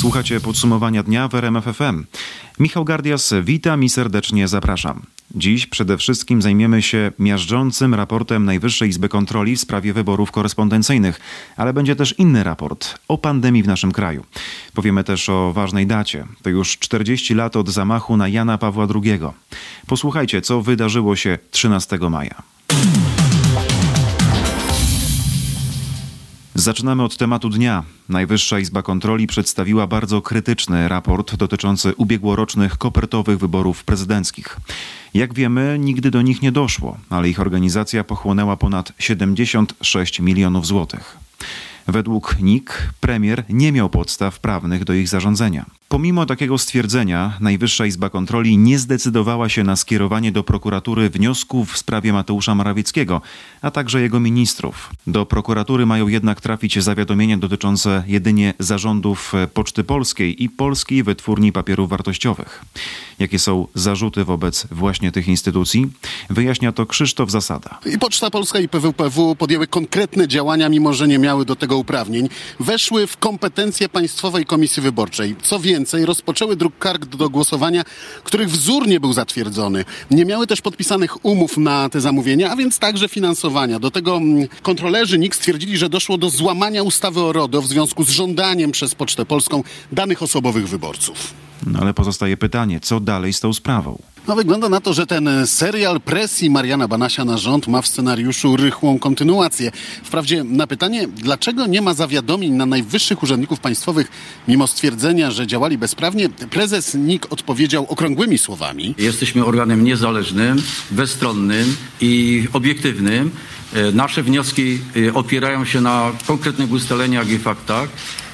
Słuchacie podsumowania dnia w RMF FM. Michał Gardias, witam i serdecznie zapraszam. Dziś przede wszystkim zajmiemy się miażdżącym raportem Najwyższej Izby Kontroli w sprawie wyborów korespondencyjnych, ale będzie też inny raport o pandemii w naszym kraju. Powiemy też o ważnej dacie. To już 40 lat od zamachu na Jana Pawła II. Posłuchajcie, co wydarzyło się 13 maja. Zaczynamy od tematu dnia. Najwyższa Izba Kontroli przedstawiła bardzo krytyczny raport dotyczący ubiegłorocznych kopertowych wyborów prezydenckich. Jak wiemy, nigdy do nich nie doszło, ale ich organizacja pochłonęła ponad 76 milionów złotych. Według NIK premier nie miał podstaw prawnych do ich zarządzenia. Pomimo takiego stwierdzenia, Najwyższa Izba Kontroli nie zdecydowała się na skierowanie do prokuratury wniosków w sprawie Mateusza Morawieckiego, a także jego ministrów. Do prokuratury mają jednak trafić zawiadomienia dotyczące jedynie zarządów Poczty Polskiej i Polskiej Wytwórni Papierów Wartościowych. Jakie są zarzuty wobec właśnie tych instytucji? Wyjaśnia to Krzysztof Zasada. I Poczta Polska i PWPW podjęły konkretne działania, mimo że nie miały do tego uprawnień. Weszły w kompetencje Państwowej Komisji Wyborczej. Co więcej, rozpoczęły druk karg do głosowania, których wzór nie był zatwierdzony. Nie miały też podpisanych umów na te zamówienia, a więc także finansowania. Do tego mm, kontrolerzy NIK stwierdzili, że doszło do złamania ustawy o RODO w związku z żądaniem przez Pocztę Polską danych osobowych wyborców. No ale pozostaje pytanie, co dalej z tą sprawą? No wygląda na to, że ten serial presji Mariana Banasia na rząd ma w scenariuszu rychłą kontynuację. Wprawdzie na pytanie, dlaczego nie ma zawiadomień na najwyższych urzędników państwowych, mimo stwierdzenia, że działali bezprawnie, prezes NIK odpowiedział okrągłymi słowami. Jesteśmy organem niezależnym, bezstronnym i obiektywnym. E, Nasze wnioski e, opierają się na konkretnych ustaleniach i faktach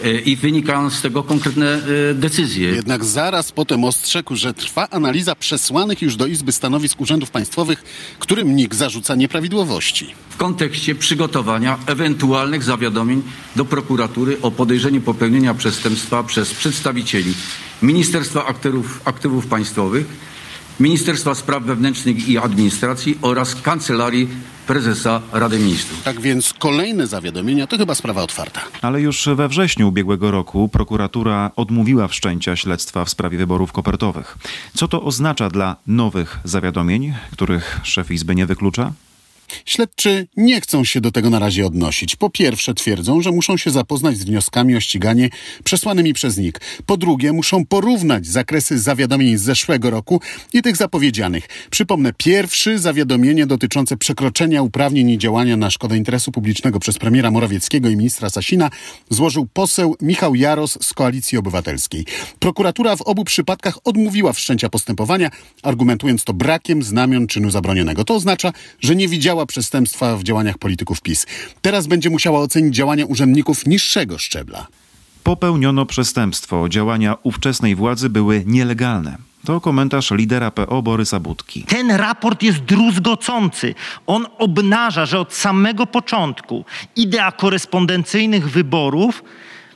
e, i wynikają z tego konkretne decyzje. Jednak zaraz potem ostrzegł, że trwa analiza przesłanych już do Izby Stanowisk Urzędów Państwowych, którym NIK zarzuca nieprawidłowości. W kontekście przygotowania ewentualnych zawiadomień do prokuratury o podejrzeniu popełnienia przestępstwa przez przedstawicieli Ministerstwa Aktywów, Aktywów Państwowych, Ministerstwa Spraw Wewnętrznych i Administracji oraz Kancelarii Prezesa Rady Ministrów. Tak więc kolejne zawiadomienia to chyba sprawa otwarta. Ale już we wrześniu ubiegłego roku prokuratura odmówiła wszczęcia śledztwa w sprawie wyborów kopertowych. Co to oznacza dla nowych zawiadomień, których szef Izby nie wyklucza? Śledczy nie chcą się do tego na razie odnosić. Po pierwsze twierdzą, że muszą się zapoznać z wnioskami o ściganie przesłanymi przez NIK. Po drugie muszą porównać zakresy zawiadomień z zeszłego roku i tych zapowiedzianych. Przypomnę, pierwszy zawiadomienie dotyczące przekroczenia uprawnień i działania na szkodę interesu publicznego przez premiera Morawieckiego i ministra Sasina złożył poseł Michał Jaros z Koalicji Obywatelskiej. Prokuratura w obu przypadkach odmówiła wszczęcia postępowania, argumentując to brakiem znamion czynu zabronionego. To oznacza, że nie widziała przestępstwa w działaniach polityków PiS. Teraz będzie musiała ocenić działania urzędników niższego szczebla. Popełniono przestępstwo. Działania ówczesnej władzy były nielegalne. To komentarz lidera PO Borysa Budki. Ten raport jest druzgocący. On obnaża, że od samego początku idea korespondencyjnych wyborów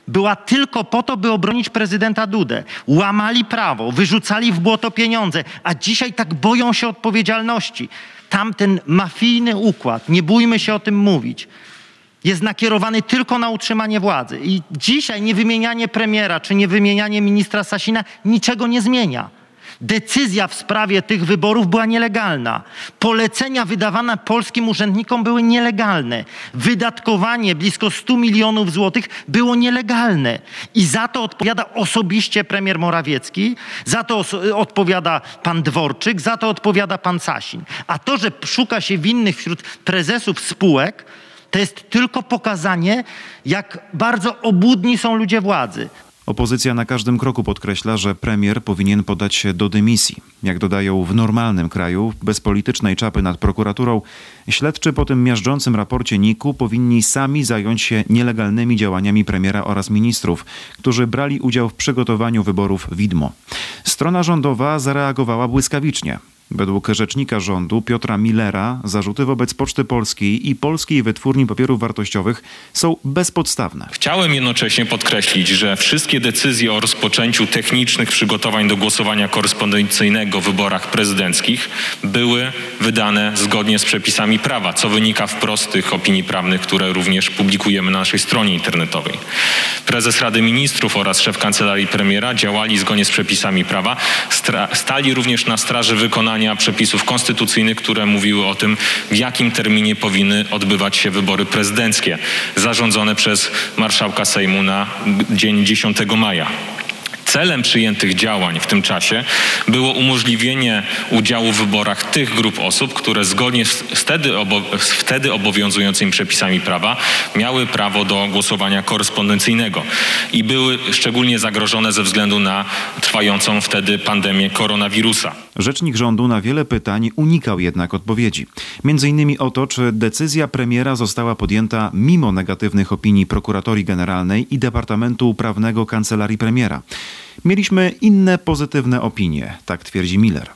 była tylko po to, by obronić prezydenta Dudę. Łamali prawo, wyrzucali w błoto pieniądze, a dzisiaj tak boją się odpowiedzialności. Tamten mafijny układ, nie bójmy się o tym mówić, jest nakierowany tylko na utrzymanie władzy. I dzisiaj niewymienianie premiera czy niewymienianie ministra Sasina niczego nie zmienia. Decyzja w sprawie tych wyborów była nielegalna. Polecenia wydawane polskim urzędnikom były nielegalne. Wydatkowanie blisko 100 milionów złotych było nielegalne. I za to odpowiada osobiście premier Morawiecki, za to odpowiada pan Dworczyk, za to odpowiada pan Sasin. A to, że szuka się winnych wśród prezesów spółek, to jest tylko pokazanie, jak bardzo obłudni są ludzie władzy. Opozycja na każdym kroku podkreśla, że premier powinien podać się do dymisji. Jak dodają w normalnym kraju, bez politycznej czapy nad prokuraturą, śledczy po tym miażdżącym raporcie NIK-u powinni sami zająć się nielegalnymi działaniami premiera oraz ministrów, którzy brali udział w przygotowaniu wyborów widmo. Strona rządowa zareagowała błyskawicznie. Według rzecznika rządu Piotra Millera zarzuty wobec Poczty Polskiej i Polskiej Wytwórni Papierów Wartościowych są bezpodstawne. Chciałem jednocześnie podkreślić, że wszystkie decyzje o rozpoczęciu technicznych przygotowań do głosowania korespondencyjnego w wyborach prezydenckich były wydane zgodnie z przepisami prawa, co wynika wprost z tych opinii prawnych, które również publikujemy na naszej stronie internetowej. Prezes Rady Ministrów oraz szef kancelarii premiera działali zgodnie z przepisami prawa, stali również na straży wykonania przepisów konstytucyjnych, które mówiły o tym, w jakim terminie powinny odbywać się wybory prezydenckie, zarządzone przez marszałka Sejmu na dzień 10 maja. Celem przyjętych działań w tym czasie było umożliwienie udziału w wyborach tych grup osób, które zgodnie z wtedy, obo, z wtedy obowiązującymi przepisami prawa miały prawo do głosowania korespondencyjnego i były szczególnie zagrożone ze względu na trwającą wtedy pandemię koronawirusa. Rzecznik rządu na wiele pytań unikał jednak odpowiedzi. Między innymi o to, czy decyzja premiera została podjęta mimo negatywnych opinii Prokuratorii Generalnej i Departamentu Prawnego Kancelarii Premiera. Mieliśmy inne pozytywne opinie, tak twierdzi Miller.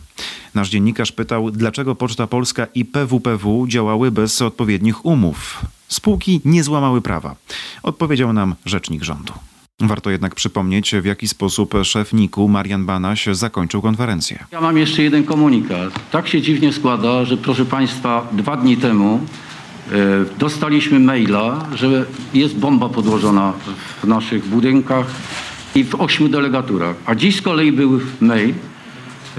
Nasz dziennikarz pytał, dlaczego Poczta Polska i PWPW działały bez odpowiednich umów. Spółki nie złamały prawa. Odpowiedział nam rzecznik rządu. Warto jednak przypomnieć, w jaki sposób szef NIK-u Marian Banaś zakończył konferencję. Ja mam jeszcze jeden komunikat. Tak się dziwnie składa, że proszę Państwa, dwa dni temu e, dostaliśmy maila, że jest bomba podłożona w naszych budynkach i w ośmiu delegaturach. A dziś z kolei był mail,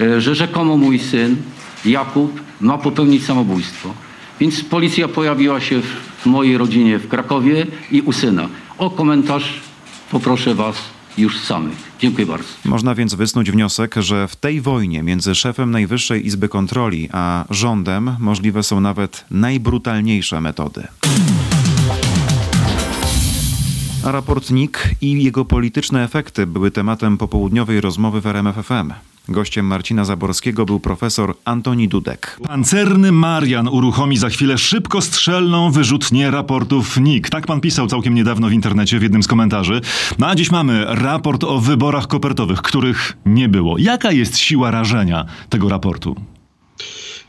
e, że rzekomo mój syn Jakub ma popełnić samobójstwo. Więc policja pojawiła się w mojej rodzinie w Krakowie i u syna. O komentarz poproszę Was już samych. Dziękuję bardzo. Można więc wysnuć wniosek, że w tej wojnie między szefem Najwyższej Izby Kontroli a rządem możliwe są nawet najbrutalniejsze metody. A raport NIK i jego polityczne efekty były tematem popołudniowej rozmowy w RMFFM. Gościem Marcina Zaborskiego był profesor Antoni Dudek. Pancerny Marian uruchomi za chwilę szybkostrzelną wyrzutnię raportów NIK. Tak pan pisał całkiem niedawno w internecie w jednym z komentarzy. No a dziś mamy raport o wyborach kopertowych, których nie było. Jaka jest siła rażenia tego raportu?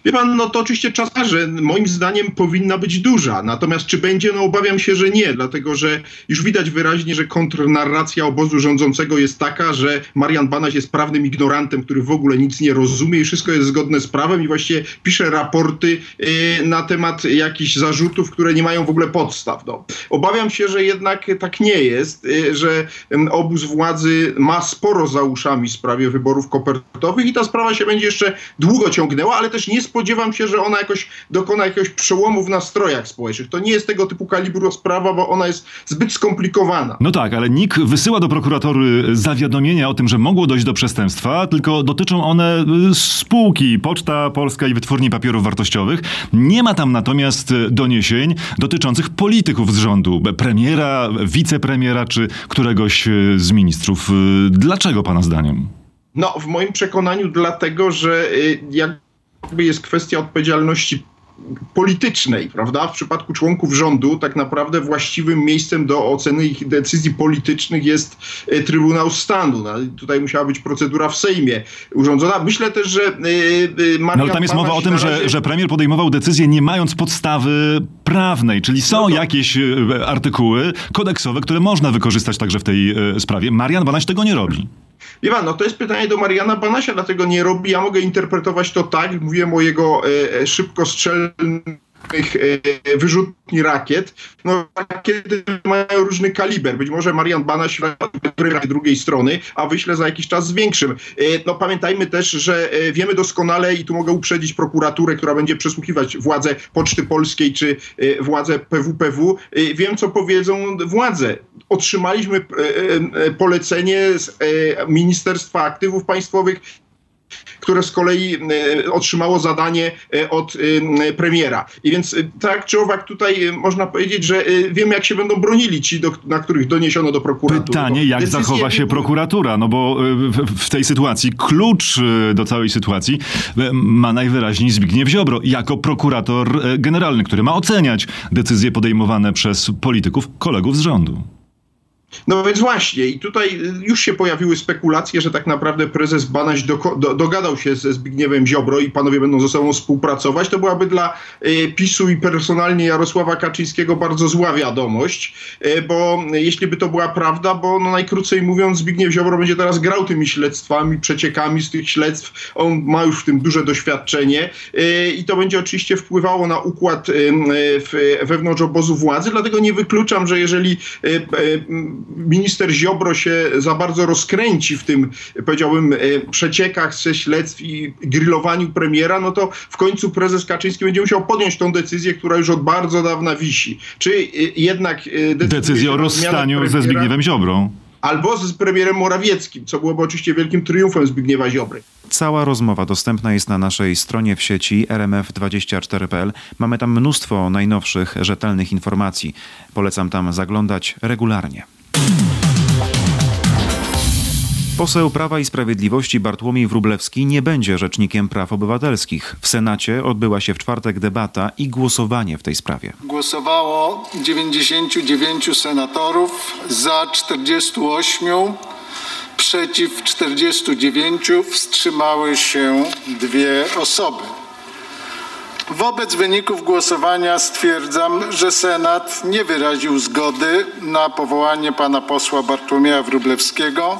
Wie pan, no to oczywiście czasarze moim zdaniem powinna być duża. Natomiast czy będzie, no obawiam się, że nie, dlatego że już widać wyraźnie, że kontrnarracja obozu rządzącego jest taka, że Marian Banaś jest prawnym ignorantem, który w ogóle nic nie rozumie i wszystko jest zgodne z prawem i właściwie pisze raporty y, na temat jakichś zarzutów, które nie mają w ogóle podstaw. No. Obawiam się, że jednak tak nie jest, y, że ym, obóz władzy ma sporo za uszami w sprawie wyborów kopertowych i ta sprawa się będzie jeszcze długo ciągnęła, ale też nie spodziewam się, że ona jakoś dokona jakiegoś przełomu w nastrojach społecznych. To nie jest tego typu kalibru sprawa, bo ona jest zbyt skomplikowana. No tak, ale NIK wysyła do prokuratury zawiadomienia o tym, że mogło dojść do przestępstwa, tylko dotyczą one y, spółki Poczta Polska i Wytwórni Papierów Wartościowych. Nie ma tam natomiast y, doniesień dotyczących polityków z rządu, premiera, wicepremiera czy któregoś y, z ministrów. Dlaczego pana zdaniem? No, w moim przekonaniu dlatego, że jakby jest kwestia odpowiedzialności politycznej, prawda? W przypadku członków rządu tak naprawdę właściwym miejscem do oceny ich decyzji politycznych jest y, Trybunał Stanu. No, tutaj musiała być procedura w Sejmie urządzona. Myślę też, że y, y, No ale tam jest mowa o tym, na że, razie- że premier podejmował decyzję nie mając podstawy prawnej, czyli są No to- jakieś artykuły kodeksowe, które można wykorzystać także w tej sprawie. Marian Banaś tego nie robi. Wie pan, no to jest pytanie do Mariana Banasia, dlatego nie robi. Ja mogę interpretować to tak, mówiłem o jego e, e, szybkostrzelnych e, wyrzutni rakiet. No rakiety mają różny kaliber. Być może Marian Banaś z drugiej strony, a wyśle za jakiś czas z większym. E, no pamiętajmy też, że e, wiemy doskonale i tu mogę uprzedzić prokuraturę, która będzie przesłuchiwać władze Poczty Polskiej czy e, władze PWPW. E, wiem, co powiedzą władze. Otrzymaliśmy e, e, polecenie z e, Ministerstwa Aktywów Państwowych które z kolei e, otrzymało zadanie e, od e, premiera. I więc tak czy owak tutaj można powiedzieć, że wiemy jak się będą bronili ci, do, na których doniesiono do prokuratury. Pytanie, jak decyzje zachowa się prokuratura? No bo w, tej sytuacji klucz do całej sytuacji ma najwyraźniej Zbigniew Ziobro jako prokurator generalny, który ma oceniać decyzje podejmowane przez polityków, kolegów z rządu. No więc właśnie, i tutaj już się pojawiły spekulacje, że tak naprawdę prezes Banaś do, do, dogadał się ze Zbigniewem Ziobro i panowie będą ze sobą współpracować. To byłaby dla y, PiSu i personalnie Jarosława Kaczyńskiego bardzo zła wiadomość, y, bo jeśli by to była prawda, bo no najkrócej mówiąc Zbigniew Ziobro będzie teraz grał tymi śledztwami, przeciekami z tych śledztw. On ma już w tym duże doświadczenie y, i to będzie oczywiście wpływało na układ w, wewnątrz obozu władzy, dlatego nie wykluczam, że jeżeli minister Ziobro się za bardzo rozkręci w tym, powiedziałbym, e, przeciekach ze śledztw i grillowaniu premiera, no to w końcu prezes Kaczyński będzie musiał podjąć tą decyzję, która już od bardzo dawna wisi. Czy e, jednak e, decyzję o rozstaniu ze Zbigniewem Ziobrą? albo z premierem Morawieckim, co byłoby oczywiście wielkim triumfem Zbigniewa Ziobry. Cała rozmowa dostępna jest na naszej stronie w sieci rmf24.pl. Mamy tam mnóstwo najnowszych, rzetelnych informacji. Polecam tam zaglądać regularnie. Poseł Prawa i Sprawiedliwości Bartłomiej Wróblewski nie będzie rzecznikiem praw obywatelskich. W Senacie odbyła się w czwartek debata i głosowanie w tej sprawie. Głosowało 99 senatorów, za 48, przeciw 49, wstrzymały się dwie osoby. Wobec wyników głosowania stwierdzam, że Senat nie wyraził zgody na powołanie pana posła Bartłomieja Wróblewskiego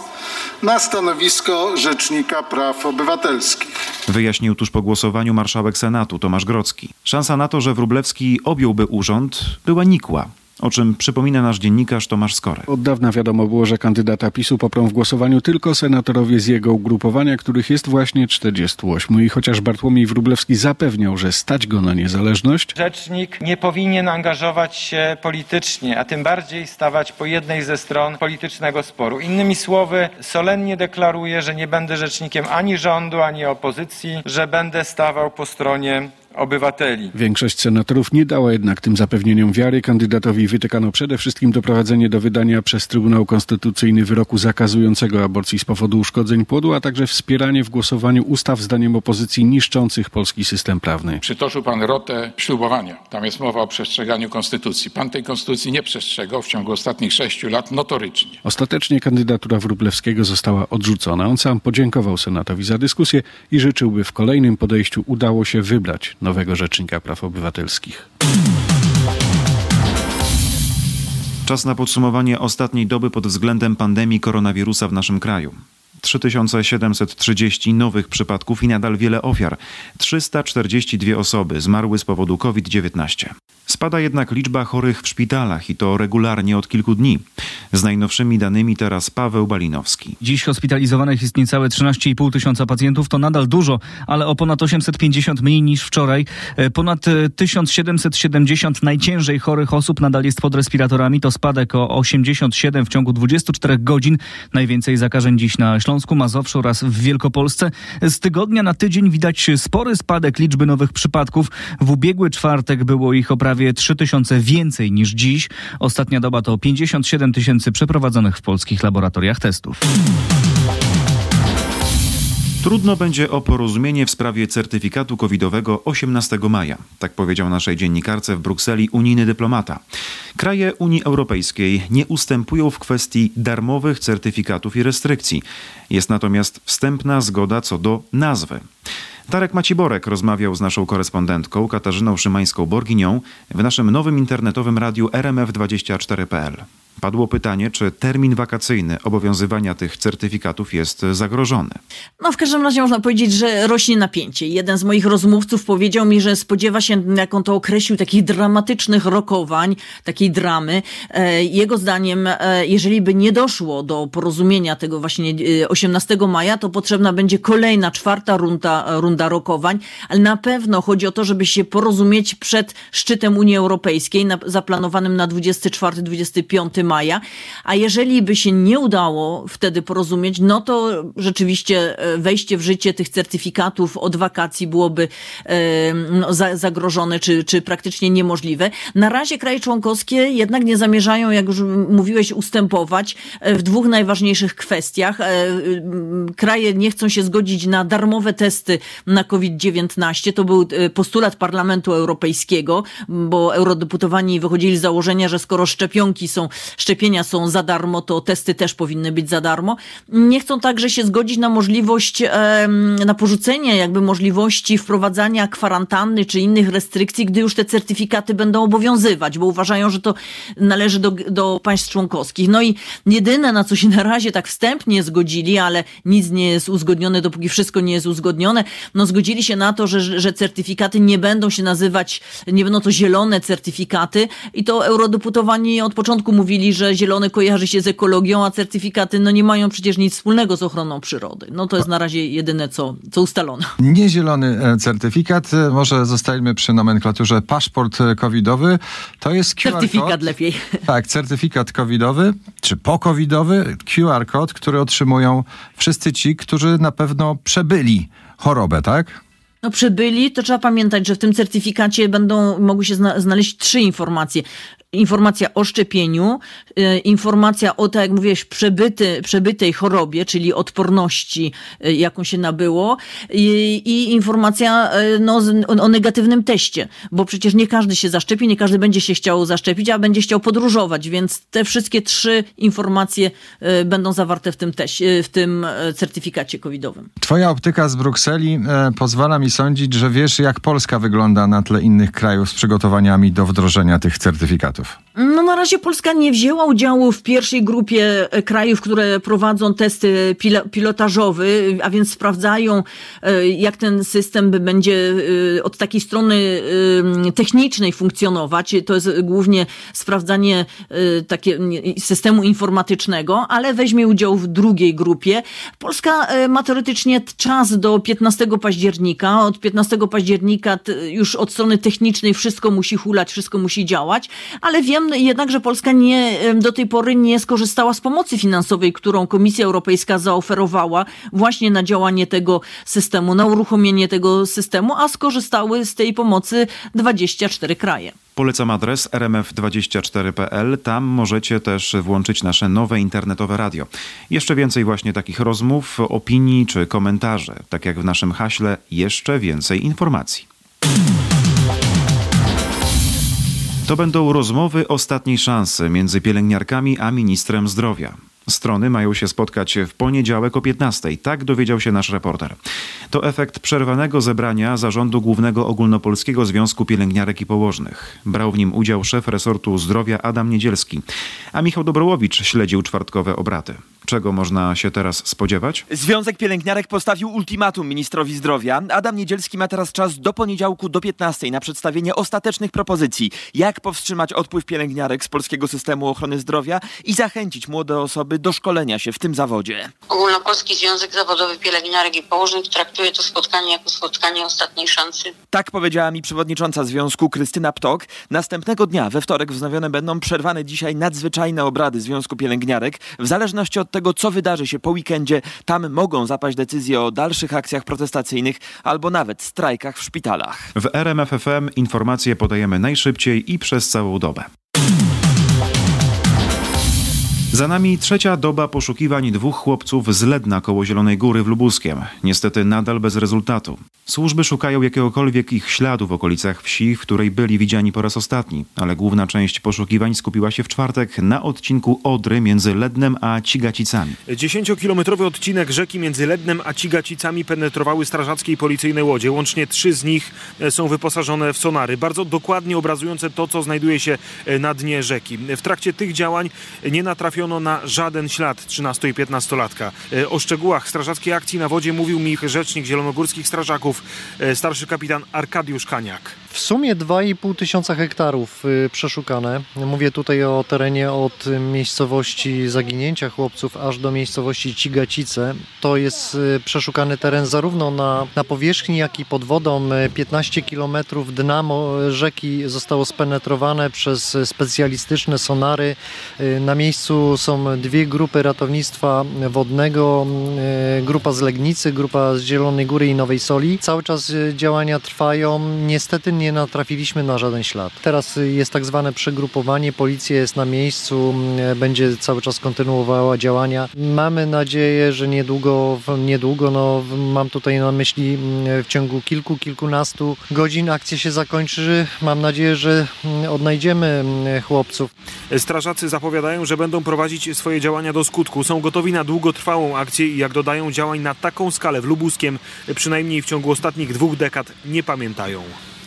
na stanowisko Rzecznika Praw Obywatelskich. Wyjaśnił tuż po głosowaniu marszałek Senatu Tomasz Grocki. Szansa na to, że Wróblewski objąłby urząd, była nikła o czym przypomina nasz dziennikarz Tomasz Skorek. Od dawna wiadomo było, że kandydata PiSu poprą w głosowaniu tylko senatorowie z jego ugrupowania, których jest właśnie 48. I chociaż Bartłomiej Wróblewski zapewniał, że stać go na niezależność, rzecznik nie powinien angażować się politycznie, a tym bardziej stawać po jednej ze stron politycznego sporu. Innymi słowy, solennie deklaruję, że nie będę rzecznikiem ani rządu, ani opozycji, że będę stawał po stronie obywateli. Większość senatorów nie dała jednak tym zapewnieniom wiary. Kandydatowi wytykano przede wszystkim doprowadzenie do wydania przez Trybunał Konstytucyjny wyroku zakazującego aborcji z powodu uszkodzeń płodu, a także wspieranie w głosowaniu ustaw zdaniem opozycji niszczących polski system prawny. Przytoczył pan rotę ślubowania. Tam jest mowa o przestrzeganiu konstytucji. Pan tej konstytucji nie przestrzegał w ciągu ostatnich sześciu lat notorycznie. Ostatecznie kandydatura Wróblewskiego została odrzucona. On sam podziękował Senatowi za dyskusję i życzyłby w kolejnym podejściu udało się wybrać nowego Rzecznika Praw Obywatelskich. Czas na podsumowanie ostatniej doby pod względem pandemii koronawirusa w naszym kraju. 3730 nowych przypadków i nadal wiele ofiar. 342 osoby zmarły z powodu COVID-19. Spada jednak liczba chorych w szpitalach i to regularnie od kilku dni. Z najnowszymi danymi teraz Paweł Balinowski. Dziś hospitalizowanych jest niecałe 13,5 tysiąca pacjentów. To nadal dużo, ale o ponad 850 mniej niż wczoraj. E, ponad 1770 e, najciężej chorych osób nadal jest pod respiratorami. To spadek o 87 w ciągu 24 godzin. Najwięcej zakażeń dziś na Śląsku, Mazowszu oraz w Wielkopolsce. Z tygodnia na tydzień widać spory spadek liczby nowych przypadków. W ubiegły czwartek było ich o prawie 3 tysiące więcej niż dziś. Ostatnia doba to 57 tysięcy przeprowadzonych w polskich laboratoriach testów. Trudno będzie o porozumienie w sprawie certyfikatu covidowego 18 maja, tak powiedział naszej dziennikarce w Brukseli unijny dyplomata. Kraje Unii Europejskiej nie ustępują w kwestii darmowych certyfikatów i restrykcji. Jest natomiast wstępna zgoda co do nazwy. Darek Maciborek rozmawiał z naszą korespondentką Katarzyną Szymańską-Borginią w naszym nowym internetowym radiu rmf24.pl. Padło pytanie, czy termin wakacyjny obowiązywania tych certyfikatów jest zagrożony. No w każdym razie można powiedzieć, że rośnie napięcie. Jeden z moich rozmówców powiedział mi, że spodziewa się, jak on to określił, takich dramatycznych rokowań, takiej dramy. E, jego zdaniem, e, jeżeli by nie doszło do porozumienia tego właśnie 18 e, maja, to potrzebna będzie kolejna, czwarta runda, runda rokowań, ale na pewno chodzi o to, żeby się porozumieć przed szczytem Unii Europejskiej, zaplanowanym na 24-25 maja, a jeżeli by się nie udało wtedy porozumieć, no to rzeczywiście e, wejście w życie tych certyfikatów od wakacji byłoby e, no, zagrożone czy, czy praktycznie niemożliwe. Na razie kraje członkowskie jednak nie zamierzają, jak już mówiłeś, ustępować e, w dwóch najważniejszych kwestiach. Kraje nie chcą się zgodzić na darmowe testy na COVID-19. To był postulat Parlamentu Europejskiego, bo eurodeputowani wychodzili z założenia, że skoro szczepionki są szczepienia są za darmo, to testy też powinny być za darmo. Nie chcą także się zgodzić na możliwość, na porzucenie jakby możliwości wprowadzania kwarantanny czy innych restrykcji, gdy już te certyfikaty będą obowiązywać, bo uważają, że to należy do, do państw członkowskich. No i jedyne, na co się na razie tak wstępnie zgodzili, ale nic nie jest uzgodnione, dopóki wszystko nie jest uzgodnione, no zgodzili się na to, że, że certyfikaty nie będą się nazywać, nie będą to zielone certyfikaty i to eurodeputowani od początku mówili, że zielone kojarzy się z ekologią, a certyfikaty no nie mają przecież nic wspólnego z ochroną przyrody. No to jest na razie jedyne, co, co ustalono. Niezielony e, certyfikat, e, może zostańmy przy nomenklaturze paszport e, covidowy, to jest QR Certyfikat kod. lepiej. Tak, certyfikat covidowy, czy po-covidowy, QR kod, który otrzymują wszyscy ci, którzy na pewno przebyli chorobę, tak? No przybyli, to trzeba pamiętać, że w tym certyfikacie będą mogły się zna- znaleźć trzy informacje. Informacja o szczepieniu, y, informacja o, tak jak mówiłeś, przebyty, przebytej chorobie, czyli odporności, y, jaką się nabyło i, i informacja y, no, o, negatywnym teście, bo przecież nie każdy się zaszczepi, nie każdy będzie się chciał zaszczepić, a będzie chciał podróżować, więc te wszystkie trzy informacje będą zawarte w tym, teście, w tym certyfikacie covidowym. Twoja optyka z Brukseli pozwala mi sądzić, że wiesz, jak Polska wygląda na tle innych krajów z przygotowaniami do wdrożenia tych certyfikatów. No na razie Polska nie wzięła udziału w pierwszej grupie e, krajów, które prowadzą testy pilo- pilotażowy, a więc sprawdzają, e, jak ten system będzie e, od takiej strony technicznej funkcjonować. To jest głównie sprawdzanie takie, systemu informatycznego, ale weźmie udział w drugiej grupie. Polska ma teoretycznie czas do 15 października. Od 15 października już od strony technicznej wszystko musi hulać, wszystko musi działać, ale wiem jednak, że Polska nie, do tej pory nie skorzystała z pomocy finansowej, którą Komisja Europejska zaoferowała właśnie na działanie tego systemu, na uruchomienie tego systemu, a skorzystały z tej pomocy 24 kraje. Polecam adres rmf24.pl. Tam możecie też włączyć nasze nowe internetowe radio. Jeszcze więcej właśnie takich rozmów, opinii czy komentarzy. Tak jak w naszym haśle, jeszcze więcej informacji. To będą rozmowy ostatniej szansy między pielęgniarkami a ministrem zdrowia. Strony mają się spotkać w poniedziałek o 15. Tak dowiedział się nasz reporter. To efekt przerwanego zebrania Zarządu Głównego Ogólnopolskiego Związku Pielęgniarek i Położnych. Brał w nim udział szef resortu zdrowia Adam Niedzielski, a Michał Dobrołowicz śledził czwartkowe obrady. Czego można się teraz spodziewać? Związek Pielęgniarek postawił ultimatum ministrowi zdrowia. Adam Niedzielski ma teraz czas do poniedziałku do 15 na przedstawienie ostatecznych propozycji, jak powstrzymać odpływ pielęgniarek z polskiego systemu ochrony zdrowia i zachęcić młode osoby do szkolenia się w tym zawodzie. Ogólnopolski Związek Zawodowy Pielęgniarek i Położnych traktuje to spotkanie jako spotkanie ostatniej szansy. Tak powiedziała mi przewodnicząca związku Krystyna Ptok. Następnego dnia, we wtorek, wznowione będą przerwane dzisiaj nadzwyczajne obrady Związku Pielęgniarek. W zależności od tego, co wydarzy się po weekendzie, tam mogą zapaść decyzje o dalszych akcjach protestacyjnych albo nawet strajkach w szpitalach. W RMFFM informacje podajemy najszybciej i przez całą dobę. Za nami trzecia doba poszukiwań dwóch chłopców z Ledna koło Zielonej Góry w Lubuskiem. Niestety nadal bez rezultatu. Służby szukają jakiegokolwiek ich śladu w okolicach wsi, w której byli widziani po raz ostatni, ale główna część poszukiwań skupiła się w czwartek na odcinku Odry między Lednem a Cigacicami. Dziesięciokilometrowy odcinek rzeki między Lednem a Cigacicami penetrowały strażackie i policyjne łodzie. Łącznie trzy z nich e, są wyposażone w sonary, bardzo dokładnie obrazujące to, co znajduje się e, na dnie rzeki. W trakcie tych działań nie natrafiono na żaden ślad 13 i 15-latka. E, O szczegółach strażackiej akcji na wodzie mówił mi rzecznik zielonogórskich strażaków, e, starszy kapitan Arkadiusz Kaniak. W sumie 2,5 tysiąca hektarów y, przeszukane. Mówię tutaj o terenie od miejscowości zaginięcia chłopców aż do miejscowości Cigacice. To jest y, przeszukany teren zarówno na, na powierzchni, jak i pod wodą. Y, 15 kilometrów dna rzeki zostało spenetrowane przez specjalistyczne sonary. Y, Na miejscu są dwie grupy ratownictwa wodnego, grupa z Legnicy, grupa z Zielonej Góry i Nowej Soli. Cały czas działania trwają. Niestety nie natrafiliśmy na żaden ślad. Teraz jest tak zwane przegrupowanie, policja jest na miejscu, będzie cały czas kontynuowała działania. Mamy nadzieję, że niedługo, niedługo no, mam tutaj na myśli w ciągu kilku, kilkunastu godzin akcja się zakończy. Mam nadzieję, że odnajdziemy chłopców. Strażacy zapowiadają, że będą prowadzić swoje działania do skutku. Są gotowi na długotrwałą akcję i jak dodają działań na taką skalę w Lubuskiem, przynajmniej w ciągu ostatnich dwóch dekad nie pamiętają.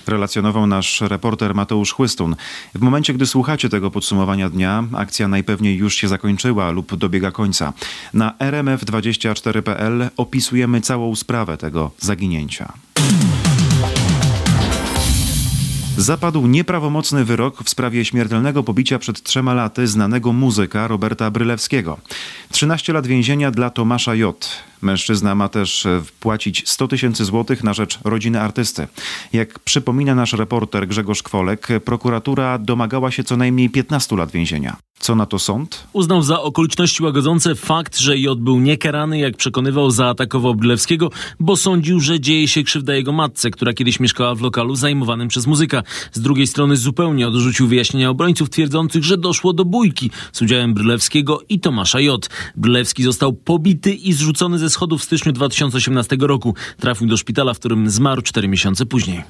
Relacjonował nasz reporter Mateusz Chłystun. W momencie, gdy słuchacie tego podsumowania dnia, akcja najpewniej już się zakończyła lub dobiega końca. Na rmf24.pl opisujemy całą sprawę tego zaginięcia. Zapadł nieprawomocny wyrok w sprawie śmiertelnego pobicia przed trzema laty znanego muzyka Roberta Brylewskiego. 13 lat więzienia dla Tomasza J. Mężczyzna ma też wpłacić 100 tysięcy złotych na rzecz rodziny artysty. Jak przypomina nasz reporter Grzegorz Kwolek, prokuratura domagała się co najmniej 15 lat więzienia. Co na to sąd? Uznał za okoliczności łagodzące fakt, że J był niekarany, jak przekonywał, zaatakował Brylewskiego, bo sądził, że dzieje się krzywda jego matce, która kiedyś mieszkała w lokalu zajmowanym przez muzyka. Z drugiej strony zupełnie odrzucił wyjaśnienia obrońców twierdzących, że doszło do bójki z udziałem Brylewskiego i Tomasza J. Brylewski został pobity i zrzucony ze schodów w styczniu 2018 roku. Trafił do szpitala, w którym zmarł cztery miesiące później.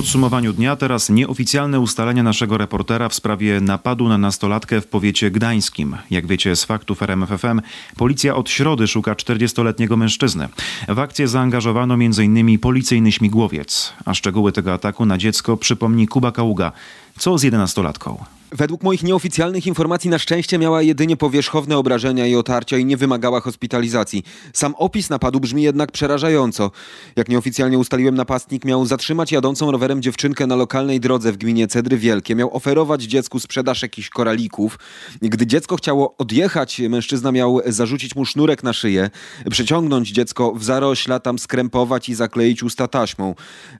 Podsumowaniu dnia teraz nieoficjalne ustalenia naszego reportera w sprawie napadu na nastolatkę w powiecie gdańskim. Jak wiecie z faktów RMFFM, policja od środy szuka 40-letniego mężczyzny. W akcję zaangażowano m.in. policyjny śmigłowiec. A szczegóły tego ataku na dziecko przypomni Kuba Kaługa. Co z jedenastolatką? Według moich nieoficjalnych informacji na szczęście miała jedynie powierzchowne obrażenia i otarcia i nie wymagała hospitalizacji. Sam opis napadu brzmi jednak przerażająco. Jak nieoficjalnie ustaliłem, napastnik miał zatrzymać jadącą rowerem dziewczynkę na lokalnej drodze w gminie Cedry Wielkie. Miał oferować dziecku sprzedaż jakichś koralików. Gdy dziecko chciało odjechać, mężczyzna miał zarzucić mu sznurek na szyję, przeciągnąć dziecko w zarośla, tam skrępować i zakleić usta taśmą.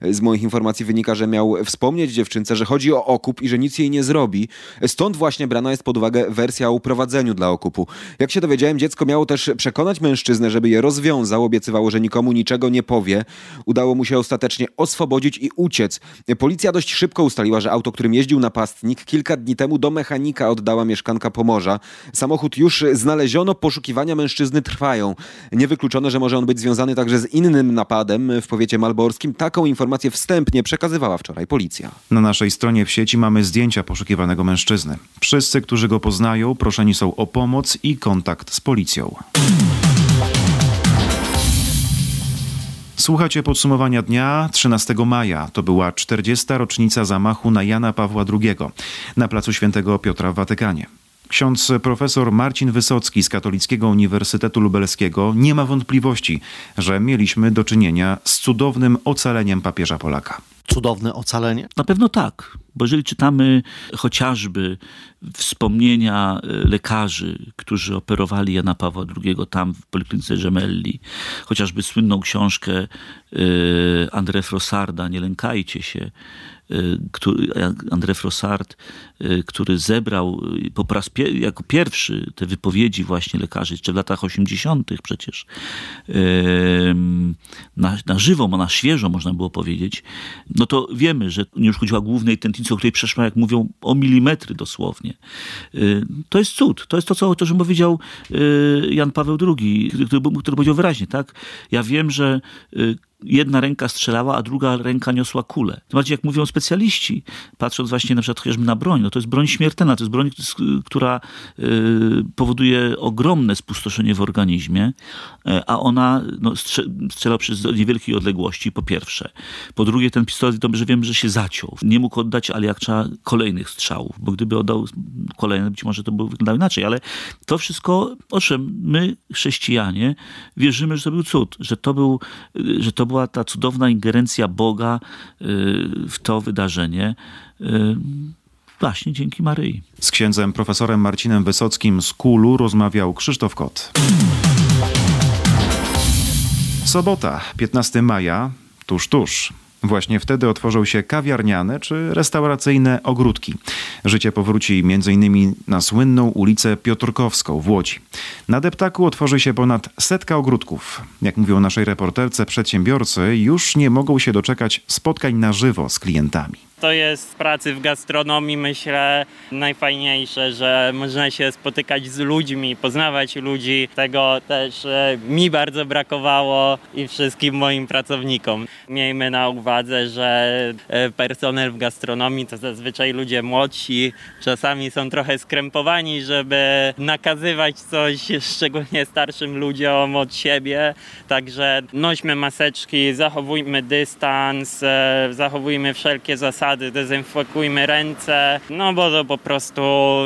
Z moich informacji wynika, że miał wspomnieć dziewczynce, że chodzi o okup i że nic jej nie zrobi. Stąd właśnie brana jest pod uwagę wersja o uprowadzeniu dla okupu. Jak się dowiedziałem, dziecko miało też przekonać mężczyznę, żeby je rozwiązał. Obiecywało, że nikomu niczego nie powie. Udało mu się ostatecznie oswobodzić i uciec. Policja dość szybko ustaliła, że auto, którym jeździł napastnik, kilka dni temu do mechanika oddała mieszkanka Pomorza. Samochód już znaleziono, poszukiwania mężczyzny trwają. Niewykluczone, że może on być związany także z innym napadem w powiecie malborskim. Taką informację wstępnie przekazywała wczoraj policja. Na naszej stronie w sieci mamy zdjęcia poszukiwanego mężczyzny. Wszyscy, którzy go poznają, proszeni są o pomoc i kontakt z policją. Słuchacie podsumowania dnia 13 maja. To była 40. rocznica zamachu na Jana Pawła II na placu Świętego Piotra w Watykanie. Ksiądz profesor Marcin Wysocki z Katolickiego Uniwersytetu Lubelskiego nie ma wątpliwości, że mieliśmy do czynienia z cudownym ocaleniem papieża Polaka. Cudowne ocalenie? Na pewno tak, bo jeżeli czytamy chociażby wspomnienia e, lekarzy, którzy operowali Jana Pawła II tam w Poliklinice Gemelli, chociażby słynną książkę e, André Frossarda, Nie lękajcie się, który, André Frossard, który zebrał po raz jako pierwszy te wypowiedzi właśnie lekarzy, jeszcze w latach 80. przecież, na, na żywo, na świeżo można było powiedzieć, no to wiemy, że nie uszkodziła głównej tętnicy, o której przeszła, jak mówią, o milimetry dosłownie. To jest cud. To jest to, co, czym powiedział Jan Paweł II, który, który powiedział wyraźnie, tak? Ja wiem, że jedna ręka strzelała, a druga ręka niosła kulę. To bardziej jak mówią specjaliści, patrząc właśnie na przykład chociażby na broń, no to jest broń śmiertelna, to jest broń, która powoduje ogromne spustoszenie w organizmie, a ona no, strzela przez niewielkiej odległości, po pierwsze. Po drugie, ten pistolet, dobrze wiem, że się zaciął. Nie mógł oddać, trzeba kolejnych strzałów, bo gdyby oddał kolejne, być może to by wyglądało inaczej, ale to wszystko, o czym my, chrześcijanie, wierzymy, że to był cud, że to był, że to była ta cudowna ingerencja Boga w to wydarzenie. Właśnie dzięki Maryi. Z księdzem profesorem Marcinem Wysockim z Kulu rozmawiał Krzysztof Kot. Sobota, 15 maja, tuż, tuż. Właśnie wtedy otworzą się kawiarniane czy restauracyjne ogródki. Życie powróci m.in. na słynną ulicę Piotrkowską w Łodzi. Na deptaku otworzy się ponad setka ogródków. Jak mówią naszej reporterce, przedsiębiorcy już nie mogą się doczekać spotkań na żywo z klientami. To jest w pracy w gastronomii, myślę, najfajniejsze, że można się spotykać z ludźmi, poznawać ludzi. Tego też e, mi bardzo brakowało i wszystkim moim pracownikom. Miejmy na uwadze, że e, personel w gastronomii to zazwyczaj ludzie młodsi, czasami są trochę skrępowani, żeby nakazywać coś szczególnie starszym ludziom od siebie. Także nośmy maseczki, zachowujmy dystans, e, zachowujmy wszelkie zasady zasady, dezynfekujmy ręce, no bo to po prostu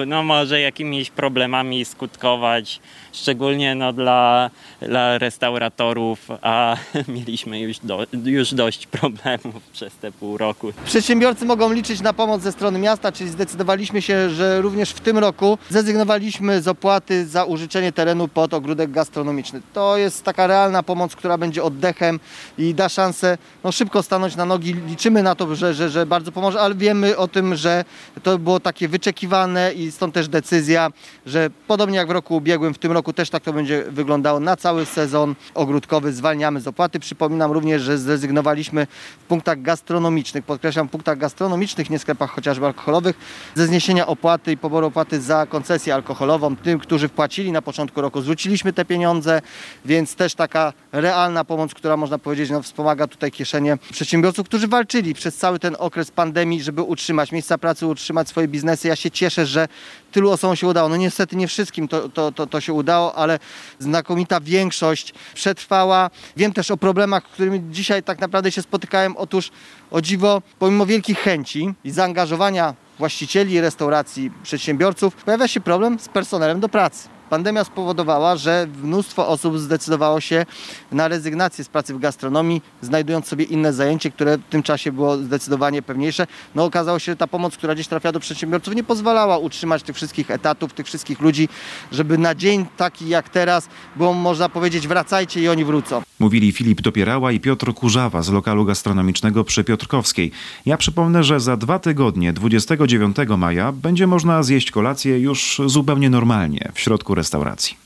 no może jakimiś problemami skutkować, szczególnie no dla, dla restauratorów, a mieliśmy już, do, już dość problemów przez te pół roku. Przedsiębiorcy mogą liczyć na pomoc ze strony miasta, czyli zdecydowaliśmy się, że również w tym roku zrezygnowaliśmy z opłaty za użyczenie terenu pod ogródek gastronomiczny. To jest taka realna pomoc, która będzie oddechem i da szansę no, szybko stanąć na nogi. Liczymy na to, że, że, że bardzo pomoże, ale wiemy o tym, że to było takie wyczekiwane i stąd też decyzja, że podobnie jak w roku ubiegłym, w tym roku też tak to będzie wyglądało na cały sezon ogródkowy. Zwalniamy z opłaty. Przypominam również, że zrezygnowaliśmy w punktach gastronomicznych, podkreślam, w punktach gastronomicznych, nie sklepach chociażby alkoholowych, ze zniesienia opłaty i poboru opłaty za koncesję alkoholową. Tym, którzy wpłacili na początku roku, zwróciliśmy te pieniądze, więc też taka realna pomoc, która można powiedzieć, no, wspomaga tutaj kieszenie przedsiębiorców, którzy walczyli przez cały ten okres pandemii, żeby utrzymać miejsca pracy, utrzymać swoje biznesy. Ja się cieszę, że tylu osobom się udało. No niestety nie wszystkim to, to, to, to się udało, ale znakomita większość przetrwała. Wiem też o problemach, z którymi dzisiaj tak naprawdę się spotykałem. Otóż o dziwo, pomimo wielkich chęci i zaangażowania właścicieli restauracji, przedsiębiorców, pojawia się problem z personelem do pracy. Pandemia spowodowała, że mnóstwo osób zdecydowało się na rezygnację z pracy w gastronomii, znajdując sobie inne zajęcie, które w tym czasie było zdecydowanie pewniejsze. No okazało się, że ta pomoc, która gdzieś trafiała do przedsiębiorców, nie pozwalała utrzymać tych wszystkich etatów, tych wszystkich ludzi, żeby na dzień taki jak teraz było można powiedzieć wracajcie i oni wrócą. Mówili Filip Dopierała i Piotr Kurzawa z lokalu gastronomicznego przy Piotrkowskiej. Ja przypomnę, że za dwa tygodnie, 29 maja, będzie można zjeść kolację już zupełnie normalnie w środku restauracji.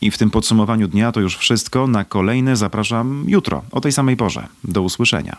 I w tym podsumowaniu dnia to już wszystko. Na kolejne zapraszam jutro o tej samej porze. Do usłyszenia.